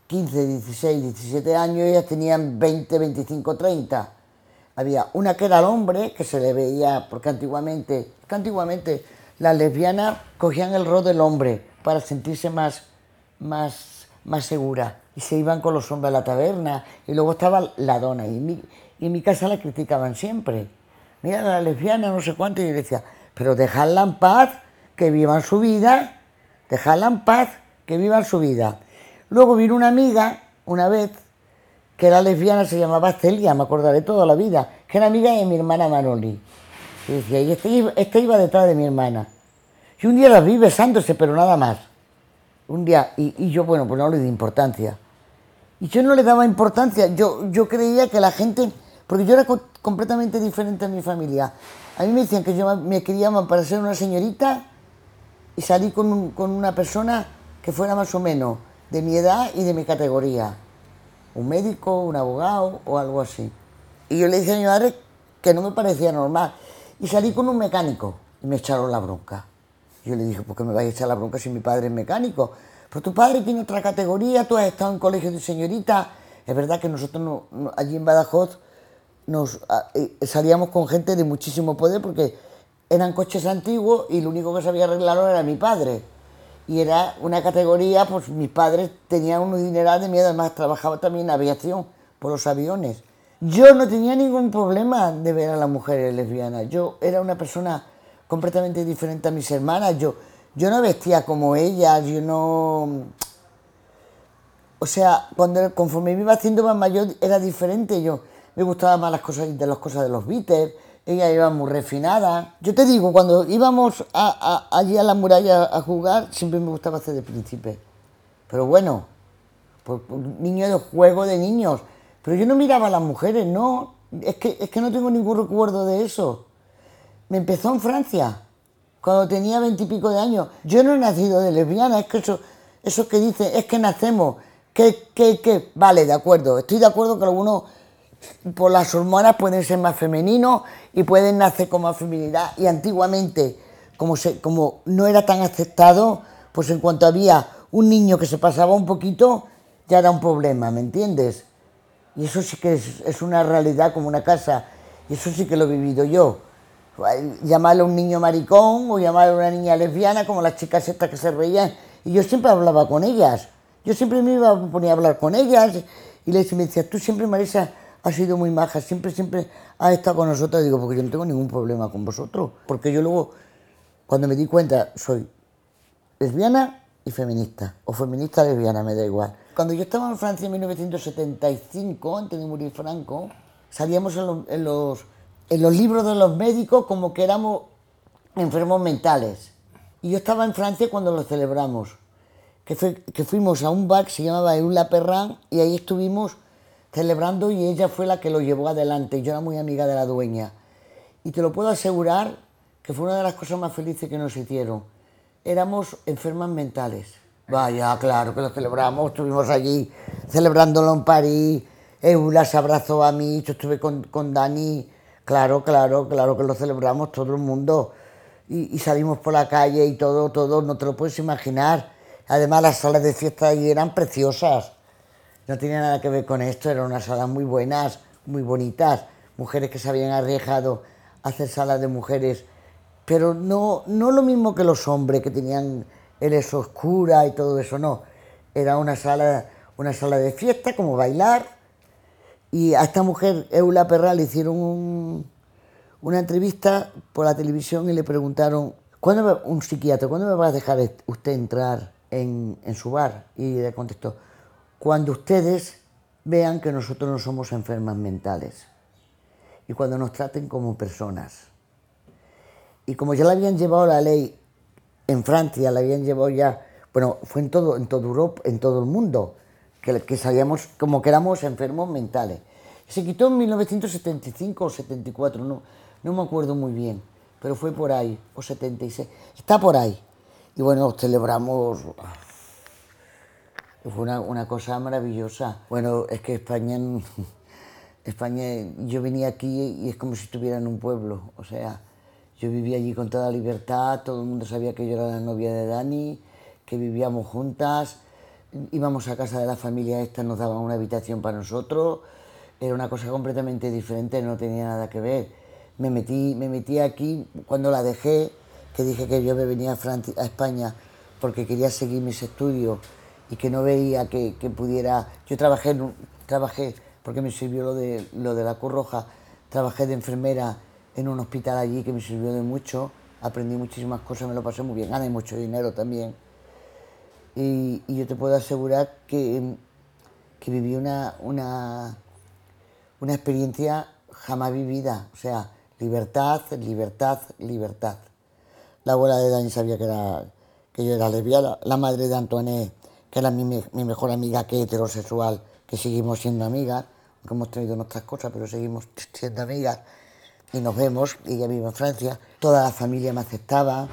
[SPEAKER 3] 15, 16, 17 años, ellas tenían 20, 25, 30. Había una que era el hombre, que se le veía, porque antiguamente, que antiguamente las lesbianas cogían el rol del hombre para sentirse más, más, más segura. Y se iban con los hombres a la taberna. Y luego estaba la dona. Y en mi, y mi casa la criticaban siempre. Mira, la lesbiana, no sé cuánto. Y yo decía, pero dejadla en paz, que vivan su vida. Dejadla en paz, que vivan su vida. Luego vino una amiga, una vez, que era lesbiana, se llamaba Celia, me acordaré toda la vida, que era amiga de mi hermana Manoli. Y decía, y este, este iba detrás de mi hermana. Y un día las vi besándose, pero nada más. Un día, y, yo, bueno, pues no le di importancia. Y yo no le daba importancia, yo, yo creía que la gente, porque yo era completamente diferente a mi familia. A mí me decían que yo me quería para ser una señorita y salí con, una persona que fuera más o menos de mi edad y de mi categoría. Un médico, un abogado o algo así. Y yo le dije a mi madre que no me parecía normal. Y salí con un mecánico y me echaron la bronca. Yo le dije, ¿por qué me vais a echar la bronca si mi padre es mecánico? Pero tu padre tiene otra categoría, tú has estado en colegio de señorita. Es verdad que nosotros allí en Badajoz nos, eh, salíamos con gente de muchísimo poder porque eran coches antiguos y lo único que sabía arreglarlo era mi padre. y era una categoría, pues mis padres tenían un dineral de miedo, además trabajaba también en aviación, por los aviones. Yo no tenía ningún problema de ver a las mujeres lesbianas, yo era una persona completamente diferente a mis hermanas, yo, yo no vestía como ellas, yo no... O sea, cuando, conforme me iba haciendo más mayor era diferente, yo me gustaban más las cosas de las cosas de los Beatles, ella iba muy refinada. Yo te digo, cuando íbamos allí a la muralla a jugar, siempre me gustaba hacer de príncipe. Pero bueno, por, niño de juego de niños. Pero yo no miraba a las mujeres, no. Es que, es que no tengo ningún recuerdo de eso. Me empezó en Francia, cuando tenía veintipico de años. Yo no he nacido de lesbiana, es que eso, eso que dice, es que nacemos, que, que, que, vale, de acuerdo, estoy de acuerdo que algunos por las hormonas pueden ser más femeninos y pueden nacer con más feminidad. Y antiguamente, como, se, como no era tan aceptado, pues en cuanto había un niño que se pasaba un poquito, ya era un problema, ¿me entiendes? Y eso sí que es, una realidad como una casa, y eso sí que lo he vivido yo. Llamarle a un niño maricón o llamarle a una niña lesbiana, como las chicas estas que se reían, y yo siempre hablaba con ellas. Yo siempre me iba a poner a hablar con ellas y les decía, tú siempre, Marisa, ha sido muy maja, siempre, siempre ha estado con nosotros. Digo, porque yo no tengo ningún problema con vosotros. Porque yo luego, cuando me di cuenta, soy lesbiana y feminista. O feminista lesbiana, me da igual. Cuando yo estaba en Francia en 1975, antes de morir Franco, salíamos en los, en los, libros de los médicos como que éramos enfermos mentales. Y yo estaba en Francia cuando lo celebramos. Que, que fuimos a un bar que se llamaba Eula Perrin y ahí estuvimos celebrando y ella fue la que lo llevó adelante. Yo era muy amiga de la dueña. Y te lo puedo asegurar que fue una de las cosas más felices que nos hicieron. Éramos enfermas mentales. Vaya, claro que lo celebramos. Estuvimos allí celebrándolo en París. Eula se abrazó a mí, yo estuve con, con Dani. Claro, claro, claro que lo celebramos todo el mundo. Y, y, salimos por la calle y todo, todo, no te lo puedes imaginar. Además, las salas de fiesta allí eran preciosas no tenía nada que ver con esto, eran unas salas muy buenas, muy bonitas, mujeres que se habían arriesgado a hacer salas de mujeres, pero no, no lo mismo que los hombres que tenían el oscura y todo eso, no. Era una sala, una sala de fiesta, como bailar, y a esta mujer, Eula Perra, le hicieron una entrevista por la televisión y le preguntaron, ¿cuándo un psiquiatra, ¿cuándo me va a dejar usted entrar en, en su bar? Y le contestó, cuando ustedes vean que nosotros no somos enfermas mentales y cuando nos traten como personas. Y como ya la habían llevado la ley en Francia, la habían llevado ya, bueno, fue en todo, en toda Europa, en todo el mundo, que, que sabíamos como que éramos enfermos mentales. Se quitó en 1975 o 74, no, no me acuerdo muy bien, pero fue por ahí, o 76, está por ahí. Y bueno, celebramos fue una, una, cosa maravillosa. Bueno, es que España, España, yo venía aquí y es como si estuviera en un pueblo. O sea, yo vivía allí con toda libertad, todo el mundo sabía que yo era la novia de Dani, que vivíamos juntas, íbamos a casa de la familia esta, nos daban una habitación para nosotros, era una cosa completamente diferente, no tenía nada que ver. Me metí, me metí aquí cuando la dejé, que dije que yo me venía a, a España porque quería seguir mis estudios y que no veía que, pudiera... Yo trabajé, trabajé, porque me sirvió lo de, lo de la Cruz Roja, trabajé de enfermera en un hospital allí que me sirvió de mucho, aprendí muchísimas cosas, me lo pasé muy bien, gané mucho dinero también. Y, yo te puedo asegurar que, que viví una, una, una experiencia jamás vivida, o sea, libertad, libertad, libertad. La abuela de Dani sabía que, era, que yo era lesbiana, la madre de Antoine que era mi, mejor amiga que heterosexual, que seguimos siendo amigas, aunque hemos tenido nuestras cosas, pero seguimos siendo amigas. Y nos vemos, ella vive en Francia, toda la familia me aceptaba,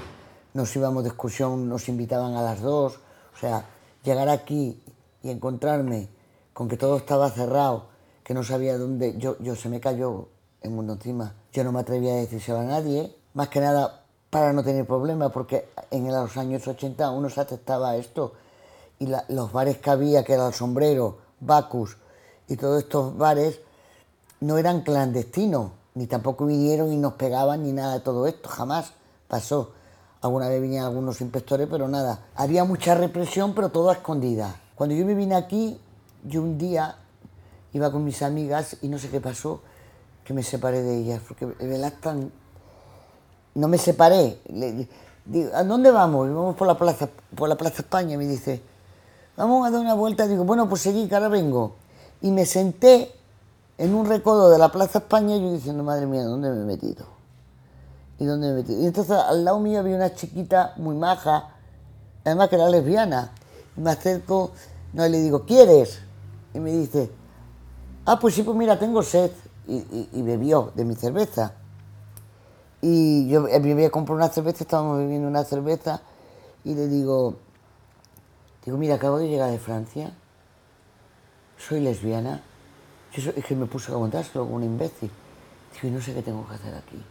[SPEAKER 3] nos íbamos de excursión, nos invitaban a las dos, o sea, llegar aquí y encontrarme con que todo estaba cerrado, que no sabía dónde, yo, yo se me cayó el mundo encima, yo no me atrevía a decírselo a nadie, más que nada para no tener problemas, porque en los años 80 uno se aceptaba esto, y los bares que había, que era el sombrero, Bacus y todos estos bares, no eran clandestinos, ni tampoco vinieron y nos pegaban ni nada de todo esto, jamás pasó. Alguna vez venían algunos inspectores, pero nada. Había mucha represión, pero todo a escondida. Cuando yo me vine aquí, yo un día iba con mis amigas y no sé qué pasó, que me separé de ellas, porque me. No me separé. Digo, ¿a dónde vamos? Vamos por la plaza, por la plaza España, me dice. Vamos a dar una vuelta. Digo, bueno, pues seguí, que ahora vengo. Y me senté en un recodo de la plaza España y yo diciendo, madre mía, ¿dónde me he metido? ¿Y dónde me he metido? Y entonces al lado mío había una chiquita muy maja, además que era lesbiana. Y me acerco, no, le digo, ¿quieres? Y me dice, ah, pues sí, pues mira, tengo sed. Y, bebió de mi cerveza. Y yo me había comprado una cerveza, estábamos bebiendo una cerveza, y le digo, digo, mira, acabo de llegar de Francia, soy lesbiana. Es que me puse a aguantárselo como un imbécil. Digo, y no sé qué tengo que hacer aquí.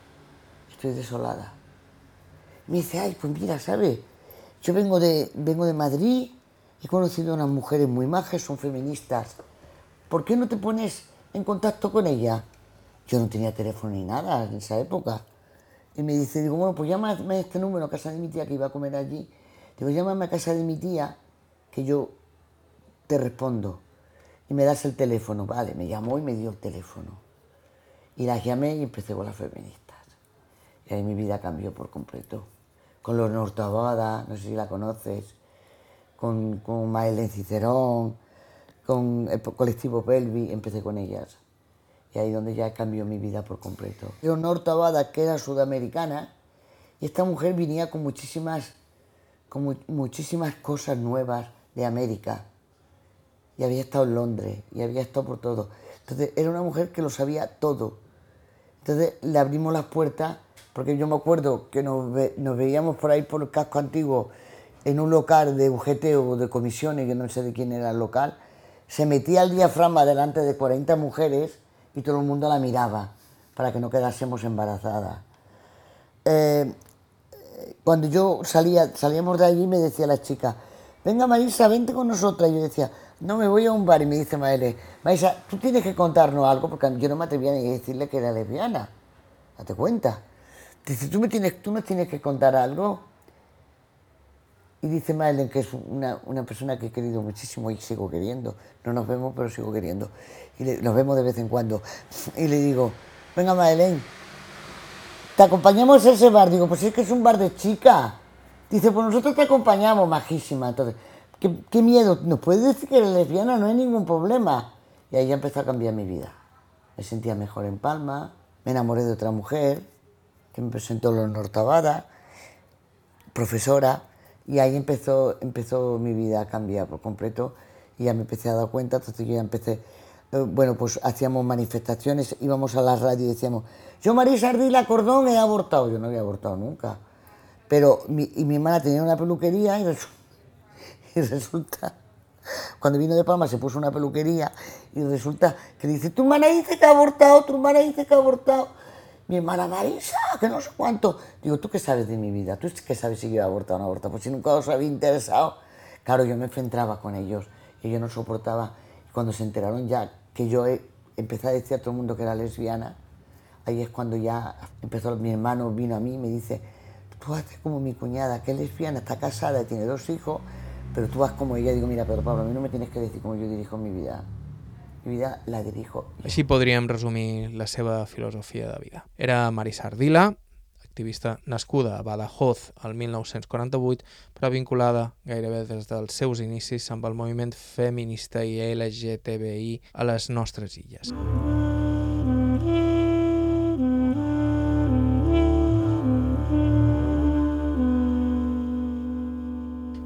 [SPEAKER 3] Estoy desolada. Me dice, ay, pues mira, ¿sabes? Yo vengo de, vengo de Madrid, he conocido a unas mujeres muy majas, son feministas ¿por qué no te pones en contacto con ella? Yo no tenía teléfono ni nada en esa época. Y me dice, digo, bueno, pues llámame este número a casa de mi tía que iba a comer allí. Digo, llámame a casa de mi tía que yo te respondo. Y me das el teléfono. Vale, me llamó y me dio el teléfono. Y las llamé y empecé con las feministas. Y ahí mi vida cambió por completo. Con los Nortabada, no sé si la conoces, con, con Maelen Cicerón, con el colectivo Pelvi, empecé con ellas. Y ahí donde ya cambió mi vida por completo. Leonor Tabada, que era sudamericana, y esta mujer venía con muchísimas, con muchísimas cosas nuevas de América. Y había estado en Londres, y había estado por todo. Entonces era una mujer que lo sabía todo. Entonces le abrimos las puertas, porque yo me acuerdo que nos, veíamos por ahí por el casco antiguo, en un local de UGT o de comisiones, que no sé de quién era el local, se metía el diafragma delante de 40 mujeres y todo el mundo la miraba para que no quedásemos embarazadas. Eh, cuando yo salía, salíamos de allí me decía la chica, venga Marisa, vente con nosotras. Y yo decía, no, me voy a un bar y me dice Maele, Marisa, tú tienes que contarnos algo porque yo no me atrevía ni a decirle que era lesbiana. Date cuenta. Dice, tú, me tienes, tú nos tienes que contar algo. Y dice Madeleine que es una, persona que he querido muchísimo y sigo queriendo. No nos vemos, pero sigo queriendo. Y nos vemos de vez en cuando. Y le digo, venga Madeleine, ¿te acompañamos a ese bar? Digo, pues es que es un bar de chica. Dice, pues nosotros te acompañamos, majísima. Entonces, ¿qué, qué miedo? ¿Nos puedes decir que eres lesbiana? No hay ningún problema. Y ahí ya empezó a cambiar mi vida. Me sentía mejor en Palma, me enamoré de otra mujer, que me presentó los Nortabada, profesora y ahí empezó, empezó mi vida a cambiar por completo y ya me empecé a dar cuenta, entonces yo ya empecé, eh, bueno, pues hacíamos manifestaciones, íbamos a la radio y decíamos, yo Marisa Ardila Cordón he abortado, yo no había abortado nunca, pero mi, y mi hermana tenía una peluquería y, y resulta, cuando vino de Palma se puso una peluquería y resulta que dice, tu hermana dice que ha abortado, tu hermana dice que ha abortado mi hermana Marisa, que no sé cuánto. Digo, ¿tú qué sabes de mi vida? ¿Tú qué sabes si yo he abortado o no he abortado? Pues si nunca os había interesado. Claro, yo me enfrentaba con ellos y yo no soportaba. Cuando se enteraron ya que yo empecé a decir a todo el mundo que era lesbiana, ahí es cuando ya empezó, mi hermano vino a mí y me dice, tú haces como mi cuñada, que es lesbiana, está casada y tiene dos hijos, pero tú vas como ella. Digo, mira, pero Pablo, a mí no me tienes que decir cómo yo dirijo mi vida. Mi vida la dirijo.
[SPEAKER 1] Així podríem resumir la seva filosofia de vida. Era Marisa Ardila, activista nascuda a Badajoz al 1948, però vinculada gairebé des dels seus inicis amb el moviment feminista i LGTBI a les nostres illes. Mm.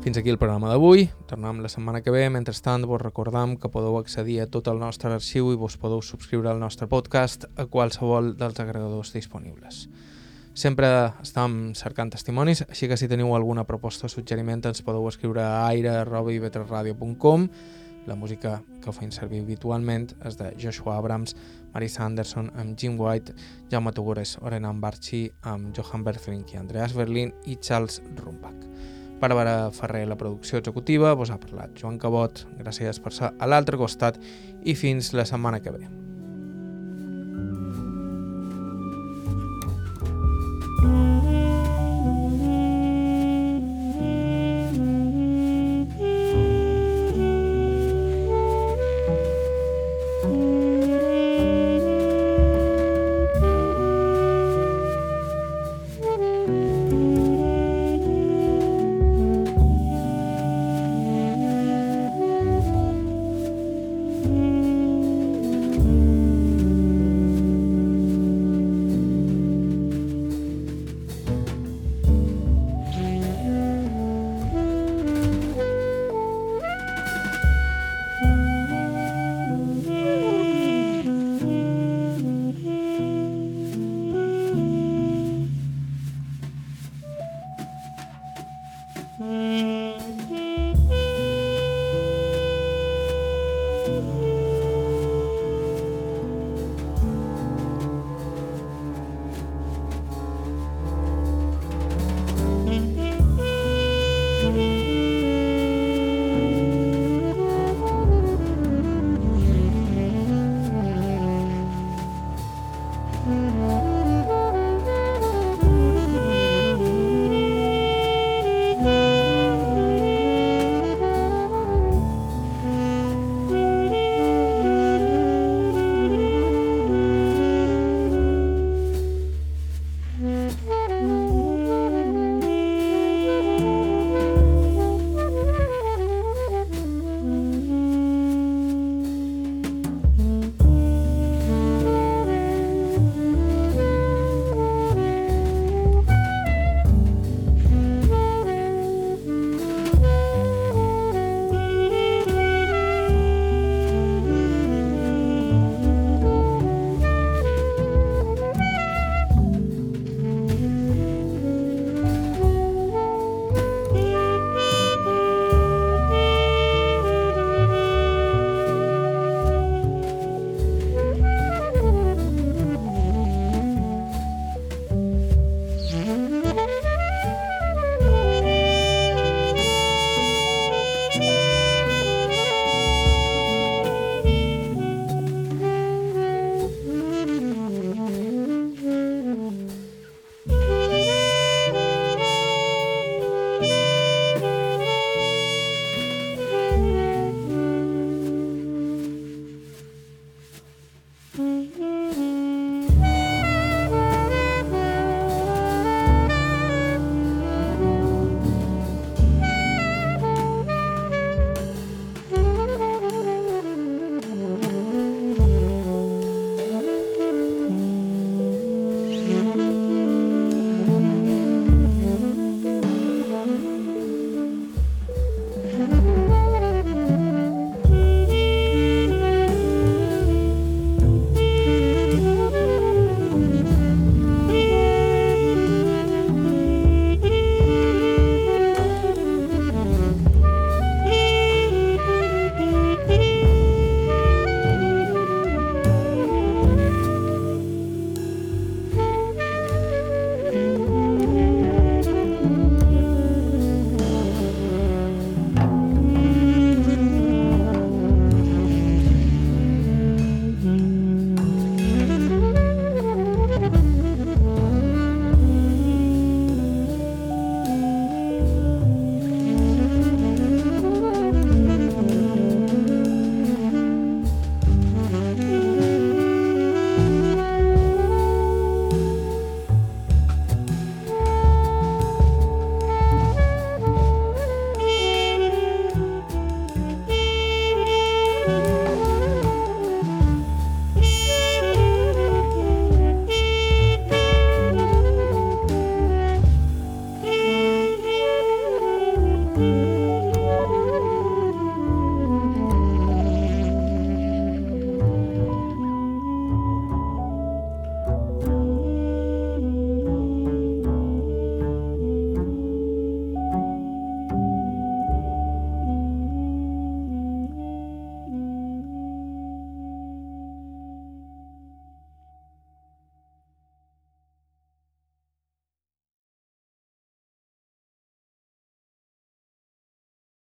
[SPEAKER 1] Fins aquí el programa d'avui. Tornem la setmana que ve. Mentrestant, vos recordam que podeu accedir a tot el nostre arxiu i vos podeu subscriure al nostre podcast a qualsevol dels agregadors disponibles. Sempre estem cercant testimonis, així que si teniu alguna proposta o suggeriment ens podeu escriure a aire.ivetresradio.com La música que feim servir habitualment és de Joshua Abrams, Marisa Anderson amb Jim White, Jaume Tugures, Orenan Barchi amb Johan Berthrink i Andreas Berlin i Charles Rumbach. Bàrbara Ferrer, la producció executiva, vos ha parlat Joan Cabot, gràcies per ser a l'altre costat i fins la setmana que ve.